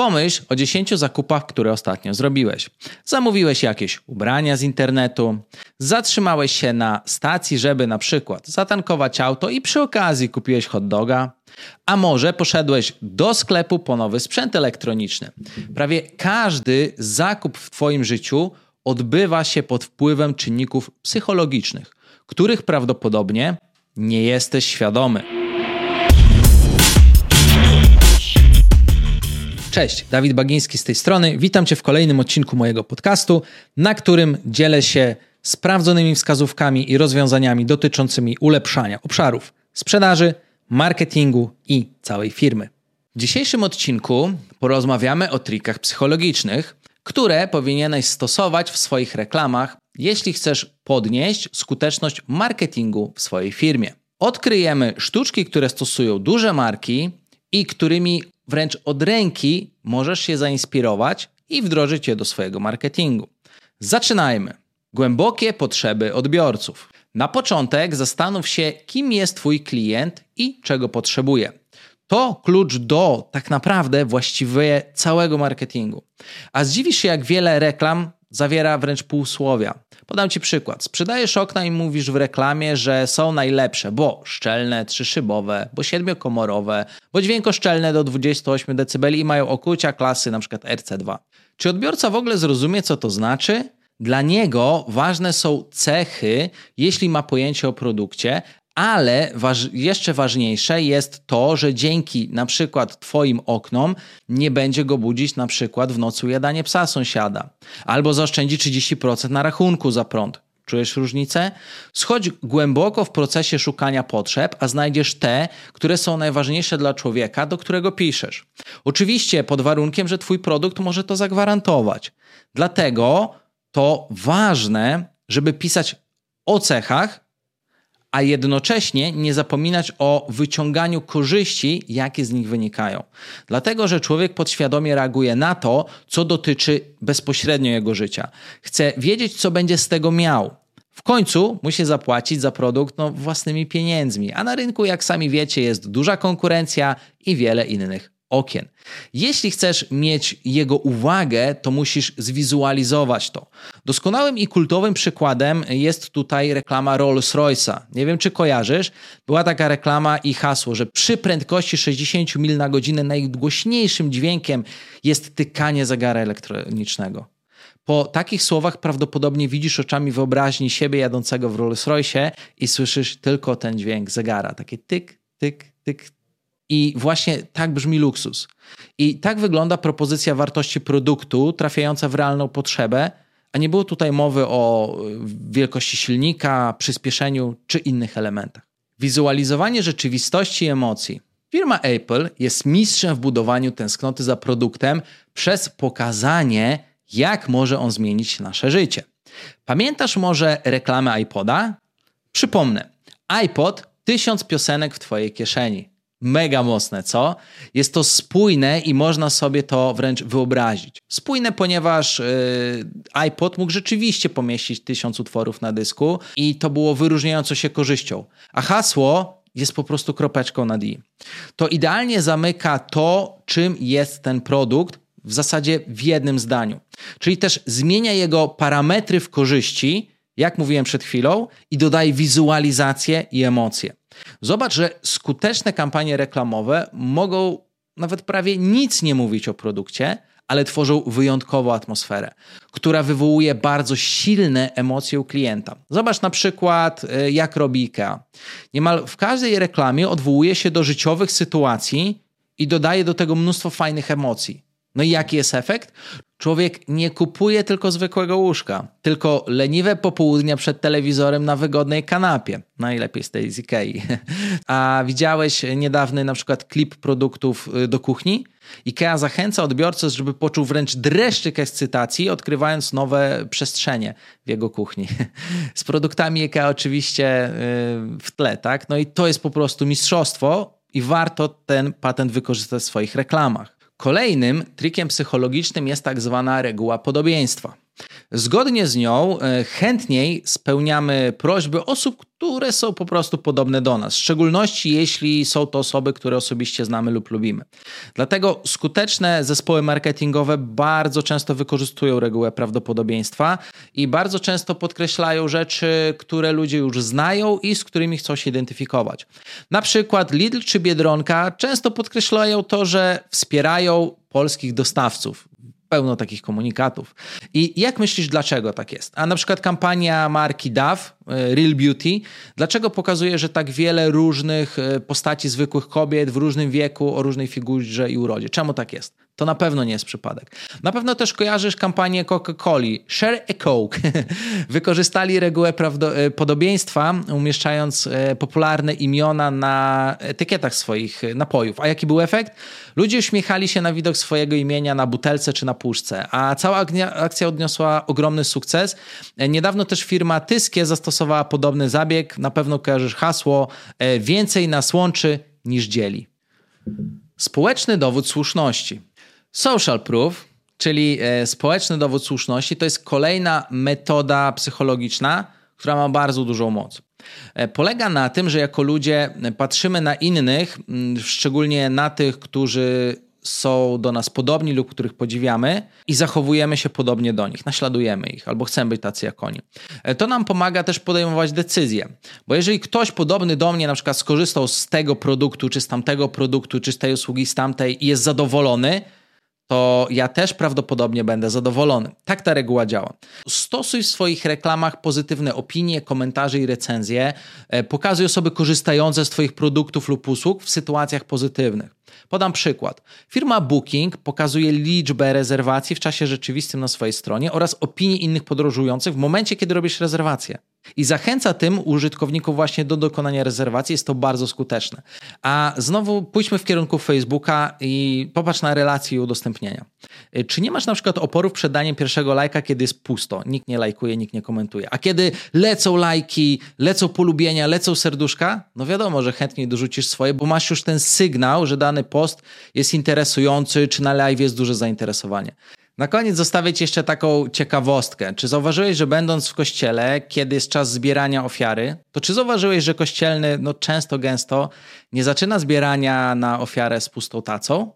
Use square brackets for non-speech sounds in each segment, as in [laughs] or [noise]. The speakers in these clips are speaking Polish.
Pomyśl o 10 zakupach, które ostatnio zrobiłeś. Zamówiłeś jakieś ubrania z internetu, zatrzymałeś się na stacji, żeby na przykład zatankować auto i przy okazji kupiłeś hot doga, a może poszedłeś do sklepu po nowy sprzęt elektroniczny. Prawie każdy zakup w Twoim życiu odbywa się pod wpływem czynników psychologicznych, których prawdopodobnie nie jesteś świadomy. Cześć, Dawid Bagiński z tej strony. Witam Cię w kolejnym odcinku mojego podcastu, na którym dzielę się sprawdzonymi wskazówkami i rozwiązaniami dotyczącymi ulepszania obszarów sprzedaży, marketingu i całej firmy. W dzisiejszym odcinku porozmawiamy o trikach psychologicznych, które powinieneś stosować w swoich reklamach, jeśli chcesz podnieść skuteczność marketingu w swojej firmie. Odkryjemy sztuczki, które stosują duże marki i którymi wręcz od ręki możesz się zainspirować i wdrożyć je do swojego marketingu. Zaczynajmy. Głębokie potrzeby odbiorców. Na początek zastanów się, kim jest Twój klient i czego potrzebuje. To klucz do tak naprawdę właściwie całego marketingu. A zdziwisz się, jak wiele reklam zawiera wręcz półsłowia. Podam Ci przykład. Sprzedajesz okna i mówisz w reklamie, że są najlepsze, bo szczelne, trzyszybowe, bo siedmiokomorowe, bo dźwiękoszczelne do 28 dB i mają okucia klasy np. RC2. Czy odbiorca w ogóle zrozumie, co to znaczy? Dla niego ważne są cechy, jeśli ma pojęcie o produkcie, ale waż, jeszcze ważniejsze jest to, że dzięki na przykład Twoim oknom nie będzie go budzić na przykład w nocy ujadanie psa sąsiada, albo zaoszczędzi 30% na rachunku za prąd. Czujesz różnicę? Schodź głęboko w procesie szukania potrzeb, a znajdziesz te, które są najważniejsze dla człowieka, do którego piszesz. Oczywiście pod warunkiem, że Twój produkt może to zagwarantować. Dlatego to ważne, żeby pisać o cechach, a jednocześnie nie zapominać o wyciąganiu korzyści, jakie z nich wynikają. Dlatego, że człowiek podświadomie reaguje na to, co dotyczy bezpośrednio jego życia. Chce wiedzieć, co będzie z tego miał. W końcu musi zapłacić za produkt no, własnymi pieniędzmi, a na rynku, jak sami wiecie, jest duża konkurencja i wiele innych okien. Jeśli chcesz mieć jego uwagę, to musisz zwizualizować to. Doskonałym i kultowym przykładem jest tutaj reklama Rolls-Royce'a. Nie wiem, czy kojarzysz. Była taka reklama i hasło, że przy prędkości 60 mil na godzinę najgłośniejszym dźwiękiem jest tykanie zegara elektronicznego. Po takich słowach prawdopodobnie widzisz oczami wyobraźni siebie jadącego w Rolls-Royce i słyszysz tylko ten dźwięk zegara. Takie tyk, tyk, tyk, i właśnie tak brzmi luksus. I tak wygląda propozycja wartości produktu trafiająca w realną potrzebę, a nie było tutaj mowy o wielkości silnika, przyspieszeniu czy innych elementach. Wizualizowanie rzeczywistości i emocji. Firma Apple jest mistrzem w budowaniu tęsknoty za produktem przez pokazanie, jak może on zmienić nasze życie. Pamiętasz może reklamę iPoda? Przypomnę. iPod tysiąc piosenek w Twojej kieszeni. Mega mocne, co? Jest to spójne i można sobie to wręcz wyobrazić. Spójne, ponieważ yy, iPod mógł rzeczywiście pomieścić tysiąc utworów na dysku i to było wyróżniająco się korzyścią. A hasło jest po prostu kropeczką na D. To idealnie zamyka to, czym jest ten produkt, w zasadzie w jednym zdaniu. Czyli też zmienia jego parametry w korzyści, jak mówiłem przed chwilą, i dodaje wizualizację i emocje. Zobacz, że skuteczne kampanie reklamowe mogą nawet prawie nic nie mówić o produkcie, ale tworzą wyjątkową atmosferę, która wywołuje bardzo silne emocje u klienta. Zobacz na przykład, e, jak robi IKEA. Niemal w każdej reklamie odwołuje się do życiowych sytuacji i dodaje do tego mnóstwo fajnych emocji. No i jaki jest efekt? Człowiek nie kupuje tylko zwykłego łóżka, tylko leniwe popołudnia przed telewizorem na wygodnej kanapie. Najlepiej z tej z Ikei. [laughs] A widziałeś niedawny na przykład klip produktów y, do kuchni? IKEA zachęca odbiorcę, żeby poczuł wręcz dreszczyk ekscytacji, odkrywając nowe przestrzenie w jego kuchni. [laughs] Z produktami IKEA oczywiście y, w tle, tak? No i to jest po prostu mistrzostwo i warto ten patent wykorzystać w swoich reklamach. Kolejnym trikiem psychologicznym jest tak zwana reguła podobieństwa. Zgodnie z nią e, chętniej spełniamy prośby osób, które są po prostu podobne do nas, w szczególności jeśli są to osoby, które osobiście znamy lub lubimy. Dlatego skuteczne zespoły marketingowe bardzo często wykorzystują regułę prawdopodobieństwa i bardzo często podkreślają rzeczy, które ludzie już znają i z którymi chcą się identyfikować. Na przykład Lidl czy Biedronka często podkreślają to, że wspierają polskich dostawców pełno takich komunikatów. I jak myślisz, dlaczego tak jest? A na przykład kampania marki e, Real Beauty, dlaczego pokazuje, że tak wiele różnych e, postaci zwykłych kobiet w różnym wieku, o różnej figurze i urodzie? Czemu tak jest? To na pewno nie jest przypadek. Na pewno też kojarzysz kampanię Coca-Coli. Share a Coke. [laughs] Wykorzystali regułę e, podobieństwa, umieszczając e, popularne imiona na etykietach swoich napojów. A jaki był efekt? Ludzie uśmiechali się na widok swojego imienia na butelce czy na puszce, a cała akcja odniosła ogromny sukces. E, niedawno też firma Tyskie zastosowała podobny zabieg. Na pewno kojarzysz hasło więcej nas łączy niż dzieli. Społeczny dowód słuszności. Social proof, czyli e, społeczny dowód słuszności, to jest kolejna metoda psychologiczna, która ma bardzo dużą moc. E, polega na tym, że jako ludzie patrzymy na innych, szczególnie na tych, którzy są do nas podobni lub których podziwiamy i zachowujemy się podobnie do nich, naśladujemy ich albo chcemy być tacy jak oni. E, to nam pomaga też podejmować decyzje, bo jeżeli ktoś podobny do mnie na przykład skorzystał z tego produktu, czy z tamtego produktu, czy z tej usługi, z tamtej i jest zadowolony, to ja też prawdopodobnie będę zadowolony. Tak ta reguła działa. Stosuj w swoich reklamach pozytywne opinie, komentarze i recenzje. E, pokazuj osoby korzystające z Twoich produktów lub usług w sytuacjach pozytywnych. Podam przykład. Firma Booking pokazuje liczbę rezerwacji w czasie rzeczywistym na swojej stronie oraz opinie innych podróżujących w momencie, kiedy robisz rezerwację. I zachęca tym użytkowników właśnie do dokonania rezerwacji. Jest to bardzo skuteczne. A znowu pójdźmy w kierunku Facebooka i popatrz na relacje i udostępnienia. Y, czy nie masz na przykład oporów przed daniem pierwszego lajka, kiedy jest pusto? Nikt nie lajkuje, nikt nie komentuje. A kiedy lecą lajki, lecą polubienia, lecą serduszka, no wiadomo, że chętniej dorzucisz swoje, bo masz już ten sygnał, że dany post jest interesujący, czy na live jest duże zainteresowanie. Na koniec zostawię Ci jeszcze taką ciekawostkę. Czy zauważyłeś, że będąc w kościele, kiedy jest czas zbierania ofiary, to czy zauważyłeś, że kościelny no, często, gęsto nie zaczyna zbierania na ofiarę z pustą tacą?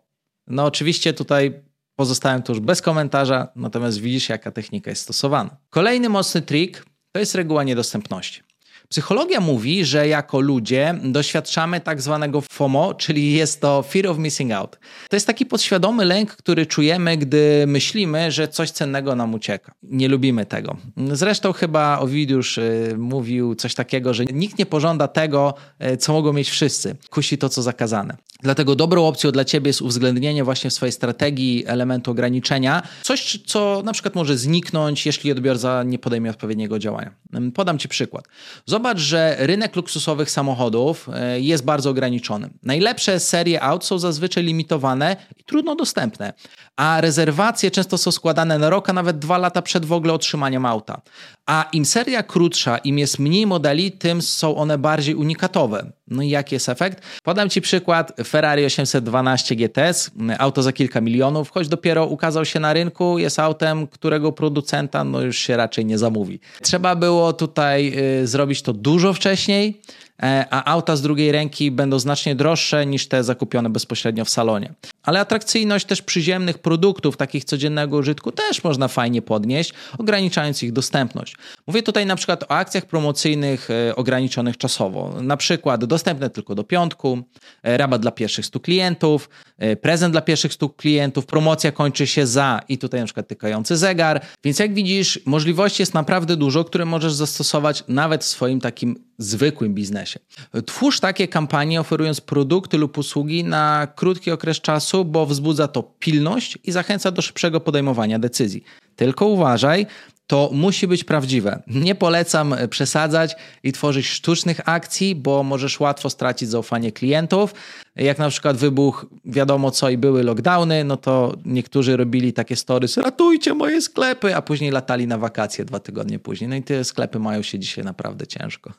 No oczywiście tutaj pozostałem tu już bez komentarza, natomiast widzisz, jaka technika jest stosowana. Kolejny mocny trik to jest reguła niedostępności. Psychologia mówi, że jako ludzie doświadczamy tak zwanego FOMO, czyli jest to Fear of Missing Out. To jest taki podświadomy lęk, który czujemy, gdy myślimy, że coś cennego nam ucieka. Nie lubimy tego. Zresztą chyba Ovidiusz y, mówił coś takiego, że nikt nie pożąda tego, y, co mogą mieć wszyscy. Kusi to, co zakazane. Dlatego dobrą opcją dla Ciebie jest uwzględnienie właśnie w swojej strategii elementu ograniczenia. Coś, co na przykład może zniknąć, jeśli odbiorca nie podejmie odpowiedniego działania. Podam Ci przykład. Zobacz, Zobacz, że rynek luksusowych samochodów e, jest bardzo ograniczony. Najlepsze serie aut są zazwyczaj limitowane i trudno dostępne, a rezerwacje często są składane na rok, a nawet dwa lata przed w ogóle otrzymaniem auta. A im seria krótsza, im jest mniej modeli, tym są one bardziej unikatowe. No i jaki jest efekt? Podam Ci przykład Ferrari 812 GTS, auto za kilka milionów, choć dopiero ukazał się na rynku, jest autem, którego producenta no już się raczej nie zamówi. Trzeba było tutaj y, zrobić to dużo wcześniej, E, a auta z drugiej ręki będą znacznie droższe niż te zakupione bezpośrednio w salonie. Ale atrakcyjność też przyziemnych produktów, takich codziennego użytku, też można fajnie podnieść, ograniczając ich dostępność. Mówię tutaj na przykład o akcjach promocyjnych e, ograniczonych czasowo. Na przykład dostępne tylko do piątku, e, rabat dla pierwszych 100 klientów, prezent dla pierwszych 100 klientów, promocja kończy się za i tutaj na przykład tykający zegar. Więc jak widzisz, możliwości jest naprawdę dużo, które możesz zastosować nawet w swoim takim zwykłym biznesie. Twórz takie kampanie, oferując produkty lub usługi na krótki okres czasu, bo wzbudza to pilność i zachęca do szybszego podejmowania decyzji. Tylko uważaj, to musi być prawdziwe. Nie polecam przesadzać i tworzyć sztucznych akcji, bo możesz łatwo stracić zaufanie klientów. Jak na przykład wybuch, wiadomo co i były lockdowny, no to niektórzy robili takie stories, ratujcie moje sklepy, a później latali na wakacje dwa tygodnie później. No i te sklepy mają się dzisiaj naprawdę ciężko.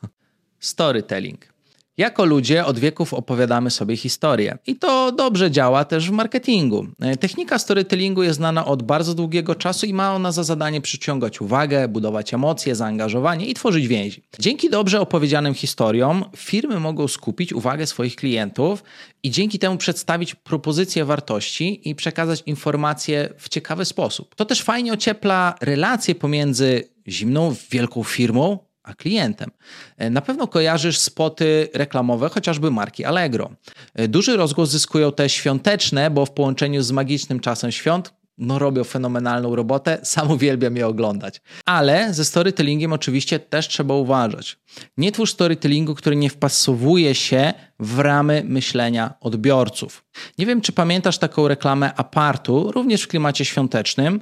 Storytelling. Jako ludzie od wieków opowiadamy sobie historię i to dobrze działa też w marketingu. E, technika storytellingu jest znana od bardzo długiego czasu i ma ona za zadanie przyciągać uwagę, budować emocje, zaangażowanie i tworzyć więzi. Dzięki dobrze opowiedzianym historiom firmy mogą skupić uwagę swoich klientów i dzięki temu przedstawić propozycje wartości i przekazać informacje w ciekawy sposób. To też fajnie ociepla relacje pomiędzy zimną, wielką firmą a klientem. E, na pewno kojarzysz spoty reklamowe, chociażby marki Allegro. E, duży rozgłos zyskują te świąteczne, bo w połączeniu z magicznym czasem świąt no robią fenomenalną robotę, sam uwielbiam je oglądać. Ale ze storytellingiem oczywiście też trzeba uważać. Nie twórz storytellingu, który nie wpasowuje się w ramy myślenia odbiorców. Nie wiem, czy pamiętasz taką reklamę apartu, również w klimacie świątecznym,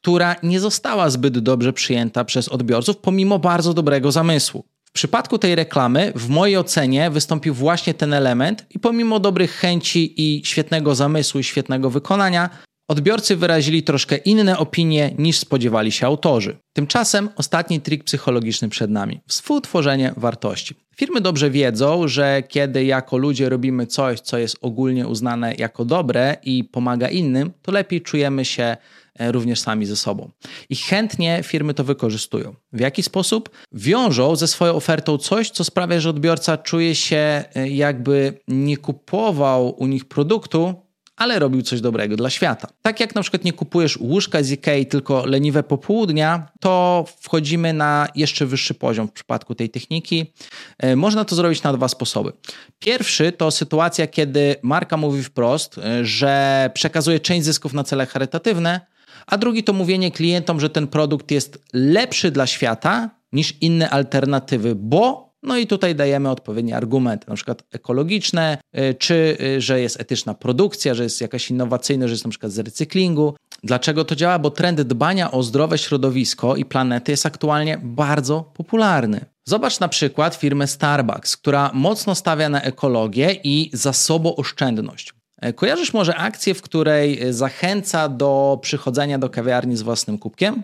która nie została zbyt dobrze przyjęta przez odbiorców, pomimo bardzo dobrego zamysłu. W przypadku tej reklamy, w mojej ocenie, wystąpił właśnie ten element, i pomimo dobrych chęci i świetnego zamysłu i świetnego wykonania, Odbiorcy wyrazili troszkę inne opinie niż spodziewali się autorzy. Tymczasem ostatni trik psychologiczny przed nami współtworzenie wartości. Firmy dobrze wiedzą, że kiedy jako ludzie robimy coś, co jest ogólnie uznane jako dobre i pomaga innym, to lepiej czujemy się e, również sami ze sobą. I chętnie firmy to wykorzystują. W jaki sposób? Wiążą ze swoją ofertą coś, co sprawia, że odbiorca czuje się e, jakby nie kupował u nich produktu, ale robił coś dobrego dla świata. Tak jak na przykład nie kupujesz łóżka z Ikei, tylko leniwe popołudnia, to wchodzimy na jeszcze wyższy poziom w przypadku tej techniki. E, można to zrobić na dwa sposoby. Pierwszy to sytuacja, kiedy marka mówi wprost, e, że przekazuje część zysków na cele charytatywne, a drugi to mówienie klientom, że ten produkt jest lepszy dla świata niż inne alternatywy, bo no i tutaj dajemy odpowiednie argumenty, na przykład ekologiczne, y, czy y, że jest etyczna produkcja, że jest jakaś innowacyjna, że jest na przykład z recyklingu. Dlaczego to działa? Bo trend dbania o zdrowe środowisko i planety jest aktualnie bardzo popularny. Zobacz na przykład firmę Starbucks, która mocno stawia na ekologię i zasobooszczędność. E, kojarzysz może akcję, w której y, zachęca do przychodzenia do kawiarni z własnym kubkiem?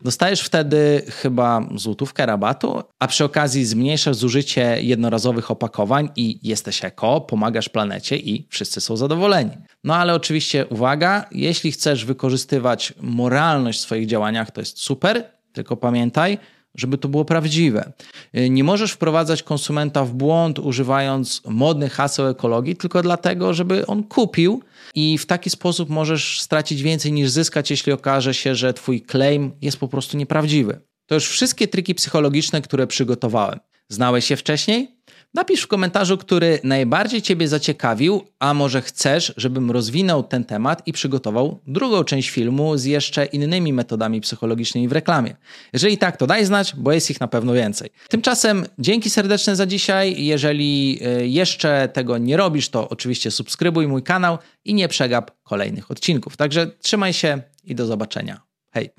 Dostajesz wtedy chyba złotówkę rabatu, a przy okazji zmniejszasz zużycie jednorazowych opakowań i jesteś eko, pomagasz planecie i wszyscy są zadowoleni. No ale oczywiście uwaga, jeśli chcesz wykorzystywać moralność w swoich działaniach, to jest super, tylko pamiętaj, żeby to było prawdziwe. Nie możesz wprowadzać konsumenta w błąd, używając modnych haseł ekologii, tylko dlatego, żeby on kupił i w taki sposób możesz stracić więcej niż zyskać, jeśli okaże się, że Twój claim jest po prostu nieprawdziwy. To już wszystkie triki psychologiczne, które przygotowałem. Znałeś je wcześniej? Napisz w komentarzu, który najbardziej Ciebie zaciekawił, a może chcesz, żebym rozwinął ten temat i przygotował drugą część filmu z jeszcze innymi metodami psychologicznymi w reklamie. Jeżeli tak, to daj znać, bo jest ich na pewno więcej. Tymczasem dzięki serdeczne za dzisiaj. Jeżeli e, jeszcze tego nie robisz, to oczywiście subskrybuj mój kanał i nie przegap kolejnych odcinków. Także trzymaj się i do zobaczenia. Hej!